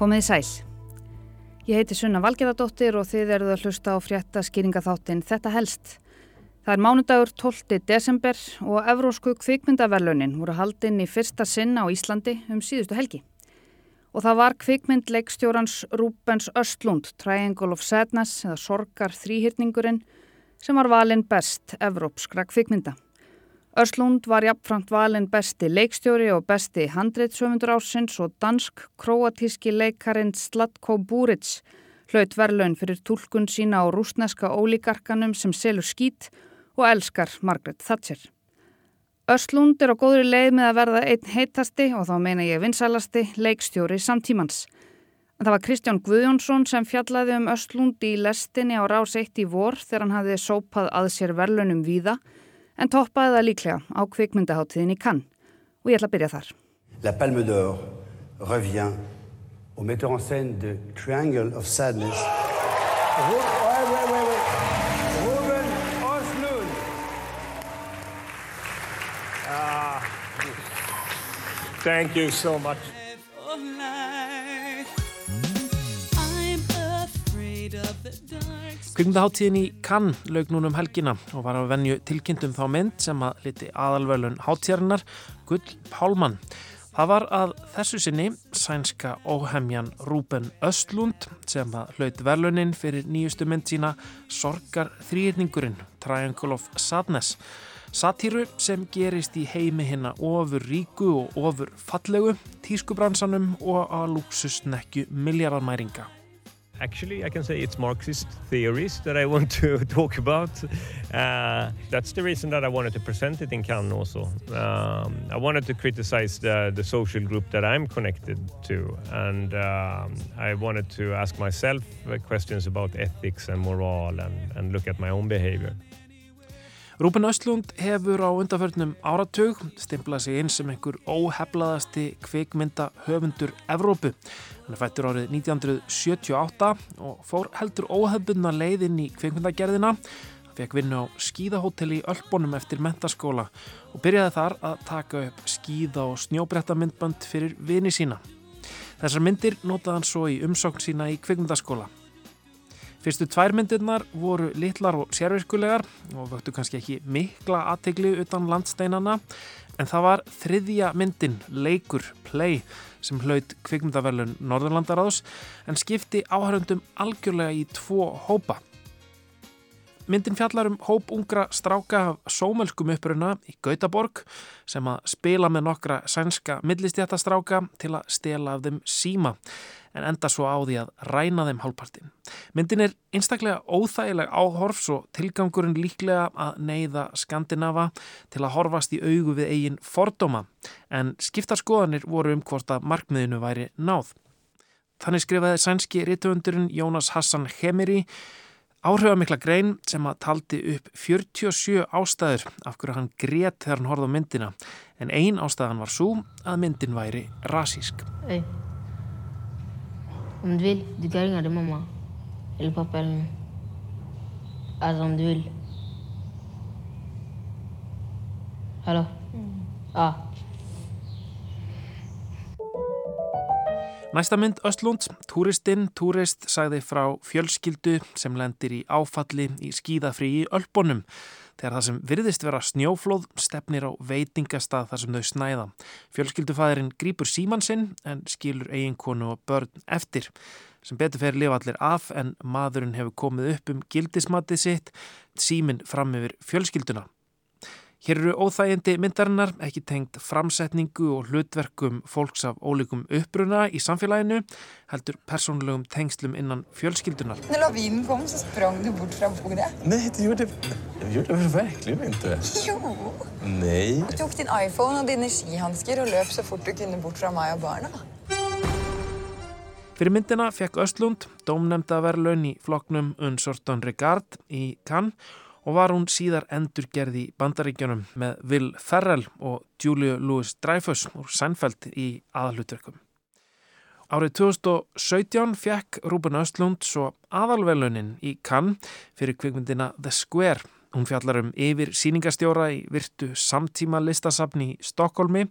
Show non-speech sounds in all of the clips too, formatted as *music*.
Komið í sæl. Ég heiti Sunna Valgerðardóttir og þið eruð að hlusta á frétta skýringaþáttin Þetta helst. Það er mánudagur 12. desember og Evrósku kvikmyndaverlunin voru haldinn í fyrsta sinna á Íslandi um síðustu helgi. Og það var kvikmyndleikstjórans Rúbens Östlund, Triangle of Sadness eða Sorgar þrýhyrningurinn sem var valinn best evrópskra kvikmynda. Örslund var jafnframt valin besti leikstjóri og besti handreitsöfundur ásins og dansk-kroatíski leikarin Slatko Buric hlaut verlaun fyrir tólkun sína á rúsneska ólíkarkanum sem selur skít og elskar Margaret Thatcher. Örslund er á góðri leið með að verða einn heitasti og þá meina ég vinsælasti leikstjóri samtímans. En það var Kristján Guðjónsson sem fjallaði um Örslund í lestinni á rás eitt í vor þegar hann hafði sópað að sér verlaunum víða en toppaði það líklega á kvikmyndaháttiðin í Cannes og ég ætla að byrja þar. La Palme d'Or revient au metteur en scène de Triangle of Sadness. Ruben Östlund. Ah, thank you so much. Kvikmyndaháttíðin í Cannes laug núna um helgina og var að venju tilkynntum þá mynd sem að liti aðalvölun háttíðarinnar Gull Pálmann. Það var að þessu sinni sænska óhemjan Rúben Östlund sem að hlaut verlunin fyrir nýjustu mynd sína Sorgar þrýrningurinn, Triangle of Sadness. Satíru sem gerist í heimi hérna ofur ríku og ofur fallegu, tískubransanum og að lúksusnekju miljardamæringa. Actually, I can say it's Marxist theories that I want to *laughs* talk about. Uh, that's the reason that I wanted to present it in Cannes also. Um, I wanted to criticize the, the social group that I'm connected to, and um, I wanted to ask myself uh, questions about ethics and moral and, and look at my own behavior. Rúben Östlund hefur á undarförnum áratug stimplað sig inn sem einhver óheflaðasti kvikmynda höfundur Evrópu. Hann er fættur árið 1978 og fór heldur óhefbundna leiðinn í kvikmyndagerðina. Fekk vinna á skíðahótel í Ölbónum eftir mentaskóla og byrjaði þar að taka upp skíða og snjóbrettamindbönd fyrir vini sína. Þessar myndir notaði hann svo í umsókn sína í kvikmyndaskóla. Fyrstu tvær myndirnar voru litlar og sérvirkulegar og vöktu kannski ekki mikla aðtegli utan landsteinana en það var þriðja myndin, leikur, play, sem hlaut kvikmyndaverlun Norðurlandaráðs en skipti áhörundum algjörlega í tvo hópa. Myndin fjallar um hóp ungra stráka af sómölskum uppruna í Gautaborg sem að spila með nokkra sænska millistjættastráka til að stela af þeim síma en enda svo á því að ræna þeim hálfpartin. Myndin er einstaklega óþægileg áhorfs og tilgangurinn líklega að neyða Skandinava til að horfast í augu við eigin fordóma en skiptarskoðanir voru um hvort að markmiðinu væri náð. Þannig skrifaði sænski rítuundurinn Jónas Hassan Hemiri áhrifamikla grein sem að taldi upp 47 ástæður af hverju hann grét þegar hann horfði á myndina en ein ástæðan var svo að myndin væri rasísk. Hey. Om du vill, du kan ringa din mamma. Eller pappa eller någon. Alltså om du vill. Hallå? Mm. Ja. Næsta mynd Östlund, Túristinn, Túrist sagði frá fjölskyldu sem lendir í áfalli í skíðafrí í Ölbónum þegar það sem virðist vera snjóflóð stefnir á veitingastað þar sem þau snæða. Fjölskyldufæðurinn grýpur síman sinn en skilur eiginkonu og börn eftir. Sem betur fer lifa allir af en maðurinn hefur komið upp um gildismatið sitt, símin fram yfir fjölskylduna. Hér eru óþægindi myndarinnar, ekki tengt framsetningu og hlutverkum fólks af ólíkum uppbruna í samfélaginu, heldur persónulegum tengslum innan fjölskyldunar. När lavinen kom så sprang du bort från bordet. Nej, det gjorde jag gjorde väl verkligen inte. Jo! Nej. Du tog din iPhone och dina skihandskar och löp så fort du kunde bort från mig och barnen. Fyrir myndina fekk Östlund dómnemdaverlaun í floknum Unsorton Regard í Cannes og var hún síðar endurgerð í bandaríkjunum með Will Ferrell og Julia Louis-Dreyfus úr Seinfeld í aðalutverkum. Árið 2017 fekk Rúben Östlund svo aðalvelunin í Cannes fyrir kvikmyndina The Square Hún fjallar um yfir síningastjóra í virtu samtíma listasafni í Stokkólmi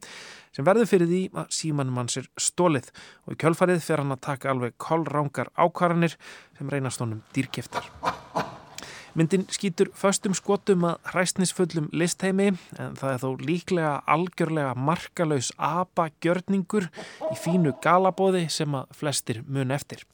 sem verður fyrir því að símanum hans er stólið og í kjölfarið fer hann að taka alveg kollrángar ákvarðanir sem reynast honum dýrkeftar. Myndin skýtur föstum skotum að hræstnisfullum listheimi en það er þó líklega algjörlega markalauðs abagjörningur í fínu galabóði sem að flestir mun eftir.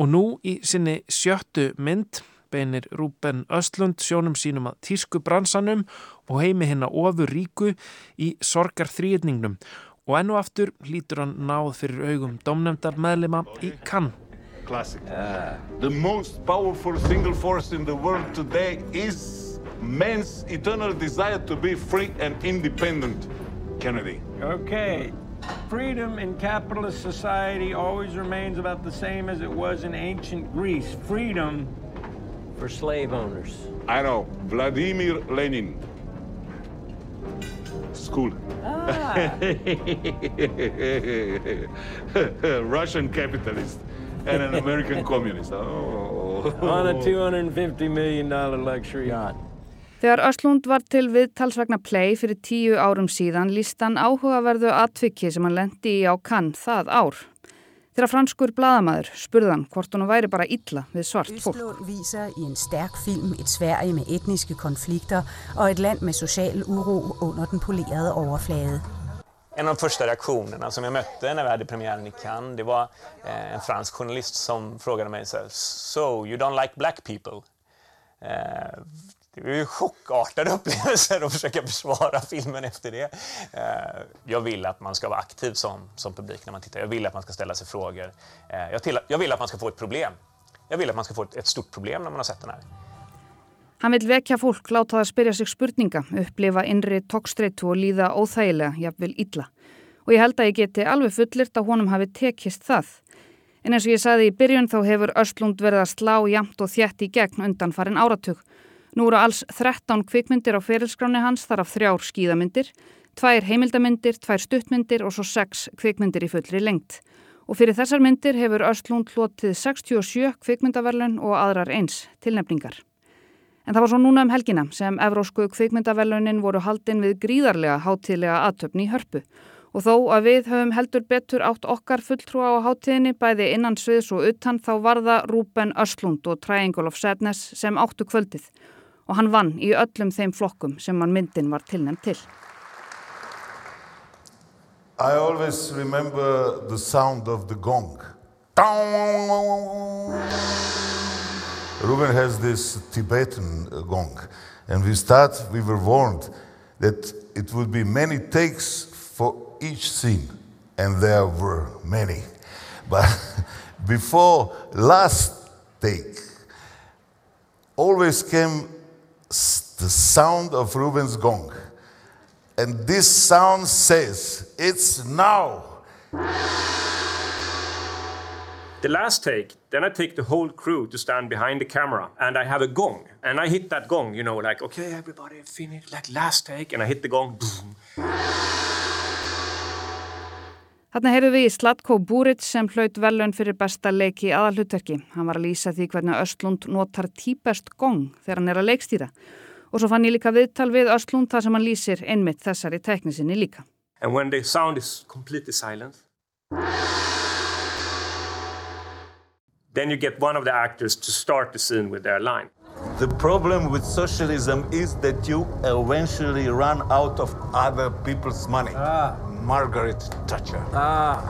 Og nú í sinni sjöttu mynd beinir Rúben Östlund sjónum sínum að tísku bransanum og heimi hérna ofur ríku í sorgar þrýðningnum og ennu aftur hlýtur hann náð fyrir augum domnefndar meðlema í. Classic. Uh, the most powerful single force in the world today is man's eternal desire to be free and independent. Kennedy. Okay. Freedom in capitalist society always remains about the same as it was in ancient Greece. Freedom for slave owners. I know. Vladimir Lenin. School. Ah. *laughs* Russian capitalist and an American communist. *laughs* Oh. On a $250 million luxury yacht. Þegar Öslund var til viðtalsvegna play fyrir tíu árum síðan líst hann áhugaverðu atviki sem hann lendi í á kann það ár. Þegar franskur bladamæður spurðan hvort hún væri bara illa við svart fólk. Østlund viser i en stærk film et Sverige med etniske konflikter og et land med social uro under den polerede overflade. En av de första reaktionerna som jag mötte när vi hade premiären i Cannes, det var eh, en fransk journalist som frågade mig så här, So, you don't like black people? Eh, det var ju chockartade upplevelser att försöka besvara filmen efter det. Eh, jag vill att man ska vara aktiv som, som publik när man tittar. Jag vill att man ska ställa sig frågor. Eh, jag, till, jag vill att man ska få ett problem. Jag vill att man ska få ett, ett stort problem när man har sett den här. Hann vil vekja fólk, láta það spyrja sig spurninga, upplifa innri tókstreitu og líða óþægilega, jafnvel illa. Og ég held að ég geti alveg fullirt að honum hafi tekist það. En eins og ég sagði í byrjun þá hefur Östlund verið að slá jamt og þjætt í gegn undan farin áratug. Nú eru alls 13 kvikmyndir á ferilskráni hans þar af þrjár skíðamyndir, tvær heimildamindir, tvær stuttmyndir og svo sex kvikmyndir í fullri lengt. Og fyrir þessar myndir hefur Östlund hlotið 67 kvikmyndaverlun og aðrar eins tilnefningar. En það var svo núna um helgina sem evrósku kvikmyndaverlunin voru haldinn við gríðarlega hátíðlega aðtöfni í hörpu. Og þó að við höfum heldur betur átt okkar fulltrúa á hátíðinni bæði innan sviðs og utan þá var það Rúben Östlund og Triangle of Sadness sem áttu kvöldið. Og hann vann í öllum þeim flokkum sem hann myndin var tilnæmt til. I always remember the sound of the gong. Ruben has this Tibetan uh, gong, and we start. We were warned that it would be many takes for each scene, and there were many. *laughs* But before last take, always came the sound of Ruben's gong, and this sound says, "It's now." The last take, then I take the whole crew to stand behind the camera and I have a gong. And I hit that gong, you know, like, okay, everybody finish, like last take. And I hit the gong. Boom. Þarna heyrðu við í Slatko Buric sem hlaut velun fyrir besta leiki aðalhutverki. Hann var að lýsa því hvernig Östlund notar típest gong þegar hann er að leikstýra. Og svo fann ég líka viðtal við Östlund þar sem hann lýsir einmitt þessari teknisinni líka. And when the sound is completely silent, then you get one of the actors to start the scene with their line. The problem with socialism is that you eventually run out of other people's money. Ah. Margaret Thatcher. Ah.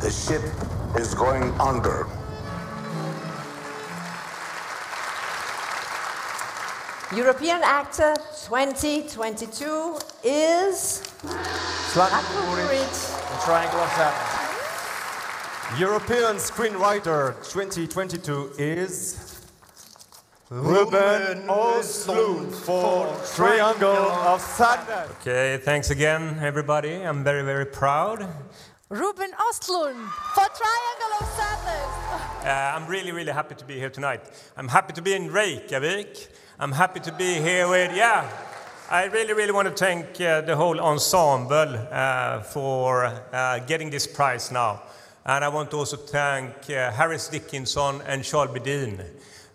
The ship is going under. European Actor 2022 is Zlatko Buric, Triangle of Sadness. European Screenwriter 2022 is Ruben Östlund for Triangle of Sadness. Okay, thanks again, everybody. I'm very, very proud. Ruben Östlund for Triangle of Sadness. Uh, I'm really, really happy to be here tonight. I'm happy to be in Reykjavik. I'm happy to be here with, yeah, I really, really want to thank uh, the whole ensemble uh, for uh, getting this prize now. And I want to also thank uh, Harris Dickinson and Charles Bedin.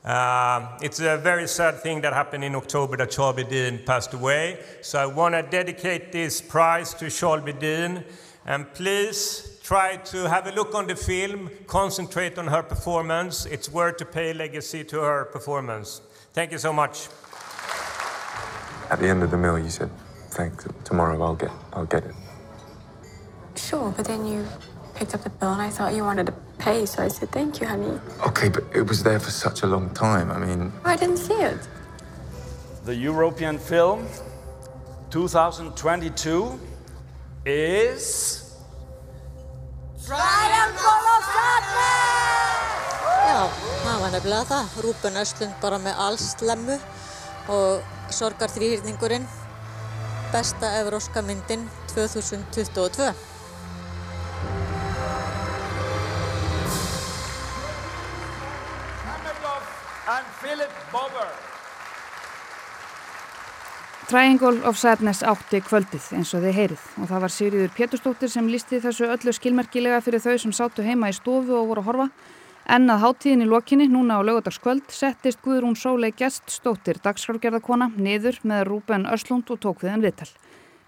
Uh, it's a very sad thing that happened in October that Charles Bedin passed away. So I want to dedicate this prize to Charles Bedin. And please try to have a look on the film, concentrate on her performance. It's worth to pay legacy to her performance. Thank you so much. At the end of the meal, you said, "Thanks. Tomorrow, I'll get, I'll get it." Sure, but then you picked up the bill and I thought you wanted to pay, so I said, thank you, honey. Okay, but it was there for such a long time. I mean, oh, I didn't see it. The European film 2022 is. Triangle of Sadness! Já, það var nefnilega það. Rúben Östlund bara með alls slemmu og sorgar þrýhýrningurinn. Besta evróska myndin 2022. Triangle of Sadness átti kvöldið eins og þið heyrið og það var Sigriður Péturstóttir sem listi þessu öllu skilmerkilega fyrir þau sem sátu heima í stofu og voru að horfa en að háttíðin í lokinni núna á lögadagskvöld settist Guðrún Sólei Geststóttir dagskrafgerðarkona niður með Rúben Öslund og tók við hann viðtal.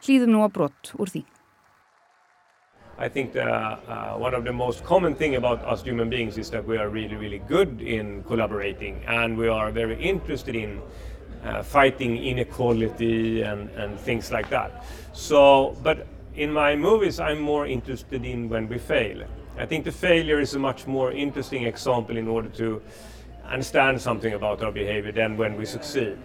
Hlýðum nú að brott úr því. I think the, uh, one of the most common thing about us human beings is that we are really, really good in collaborating and we are very interested in uh, fighting inequality and, and things like that. So, but in my movies, I'm more interested in when we fail. I think the failure is a much more interesting example in order to understand something about our behavior than when we succeed.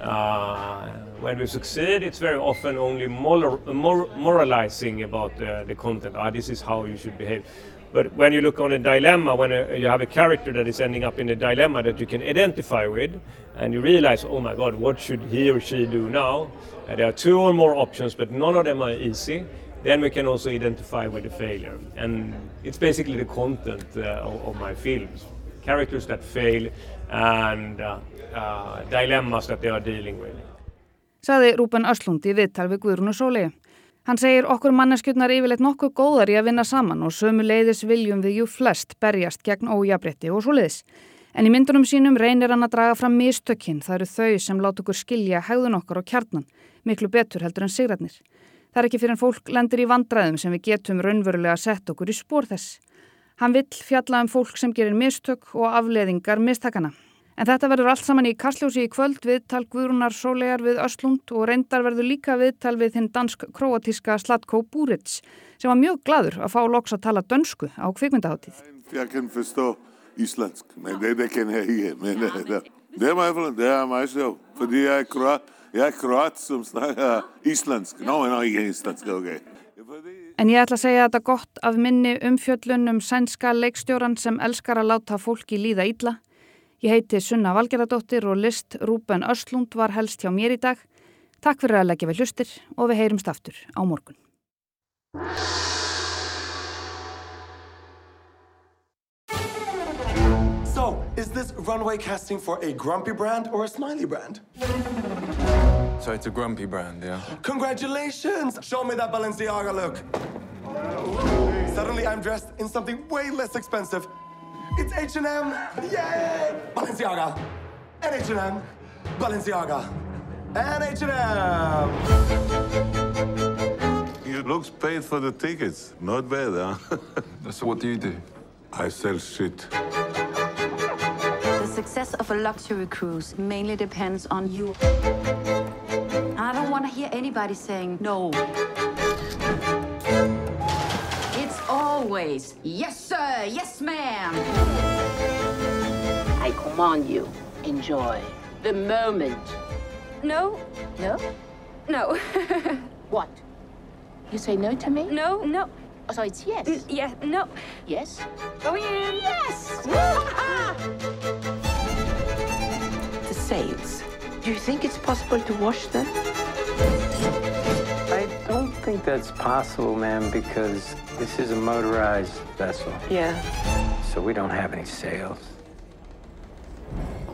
Uh, when we succeed, it's very often only moral, mor moralizing about the, content. Ah, this is how you should behave. But when you look on a dilemma, when a, you have a character that is ending up in a dilemma that you can identify with, and you realize, oh my God, what should he or she do now? Uh, there are two or more options, but none of them are easy. Then we can also identify with the failure. And it's basically the content uh, of, of my films. Characters that fail and uh, uh, dilemmas that they are dealing with. Saði Rúben Öslund í viðtal við Guðrúnu Sólegu. Hann segir okkur manneskjurnar yfirleitt nokkuð góðar í að vinna saman og sömu leiðis viljum við jú flest berjast gegn ójabrétti og svo leiðis. En í myndunum sínum reynir hann að draga fram mistökinn, það eru þau sem láta okkur skilja hegðun okkar og kjarnan, miklu betur heldur en sigratnir. Það er ekki fyrir en fólk lendir í vandræðum sem við getum raunverulega sett okkur í spór þess. Hann vill fjalla um fólk sem gerir mistök og afleðingar mistakana. En þetta verður allt saman í Kastljósi í kvöld viðtal Guðrúnar Sólegar við Öslund og reyndar verður líka viðtal við hinn dansk-kroatíska Slatko Buric sem var mjög gladur að fá loks að tala dönsku á kvikmyndaháttíð. Jeg kan forstå islandsk, men det, det kan jeg ikke. Men, det, det, er meget, det er sjovt, fordi jeg er kroat, snakker islandsk. Nå, no, no, ikke islandsk, ok. En ég ætla að segja þetta gott af minni umfjöllun um sænska leikstjóran sem elskar að láta fólki líða ítla Ég heiti Sunna Valgeradóttir og list Rúben Öslund var helst hjá mér í dag. Takk fyrir að leggja við hlustir og við heyrumst aftur á morgun. So, is this runway casting for a grumpy brand or a smiley brand? So it's a grumpy brand, yeah? Congratulations! Show me that Balenciaga look. Suddenly I'm dressed in something way less expensive It's H&M! Yay! Balenciaga! And H&M! Balenciaga! And H&M! You looks paid for the tickets. Not bad, huh? *laughs* so what do you do? I sell shit. The success of a luxury cruise mainly depends on you. I don't want to hear anybody saying no. It's always. Yes, sir. Yes, ma'am. I command you. Enjoy the moment. No. No? No. *laughs* what? You say no to me? No, no. Oh, so it's yes? N yeah, no. Yes? Go in. Yes! *laughs* Do you think it's possible to wash them? I don't think that's possible, ma'am, because this is a motorized vessel. Yeah. So we don't have any sails.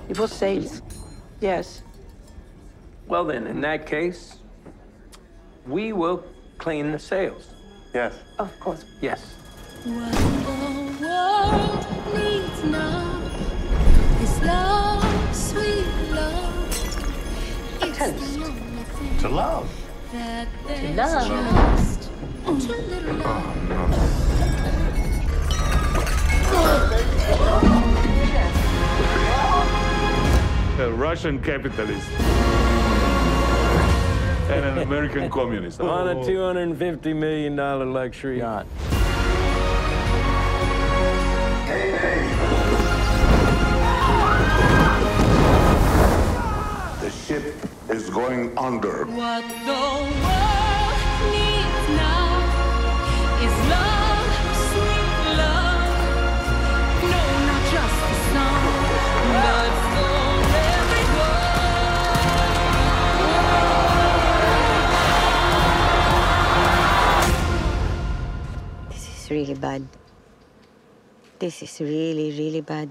It was sales. Yes. Well, then, in that case, we will clean the sails. Yes. Of course. Yes. What the world needs now is love, sweet love. It's the only thing To love. that To love. just too love. A Russian capitalist and an American *laughs* communist. On a $250 million luxury yacht. The ship is going under. What the world needs now is love, sweet love. No, not just for some, but for everyone. This is really bad. This is really, really bad.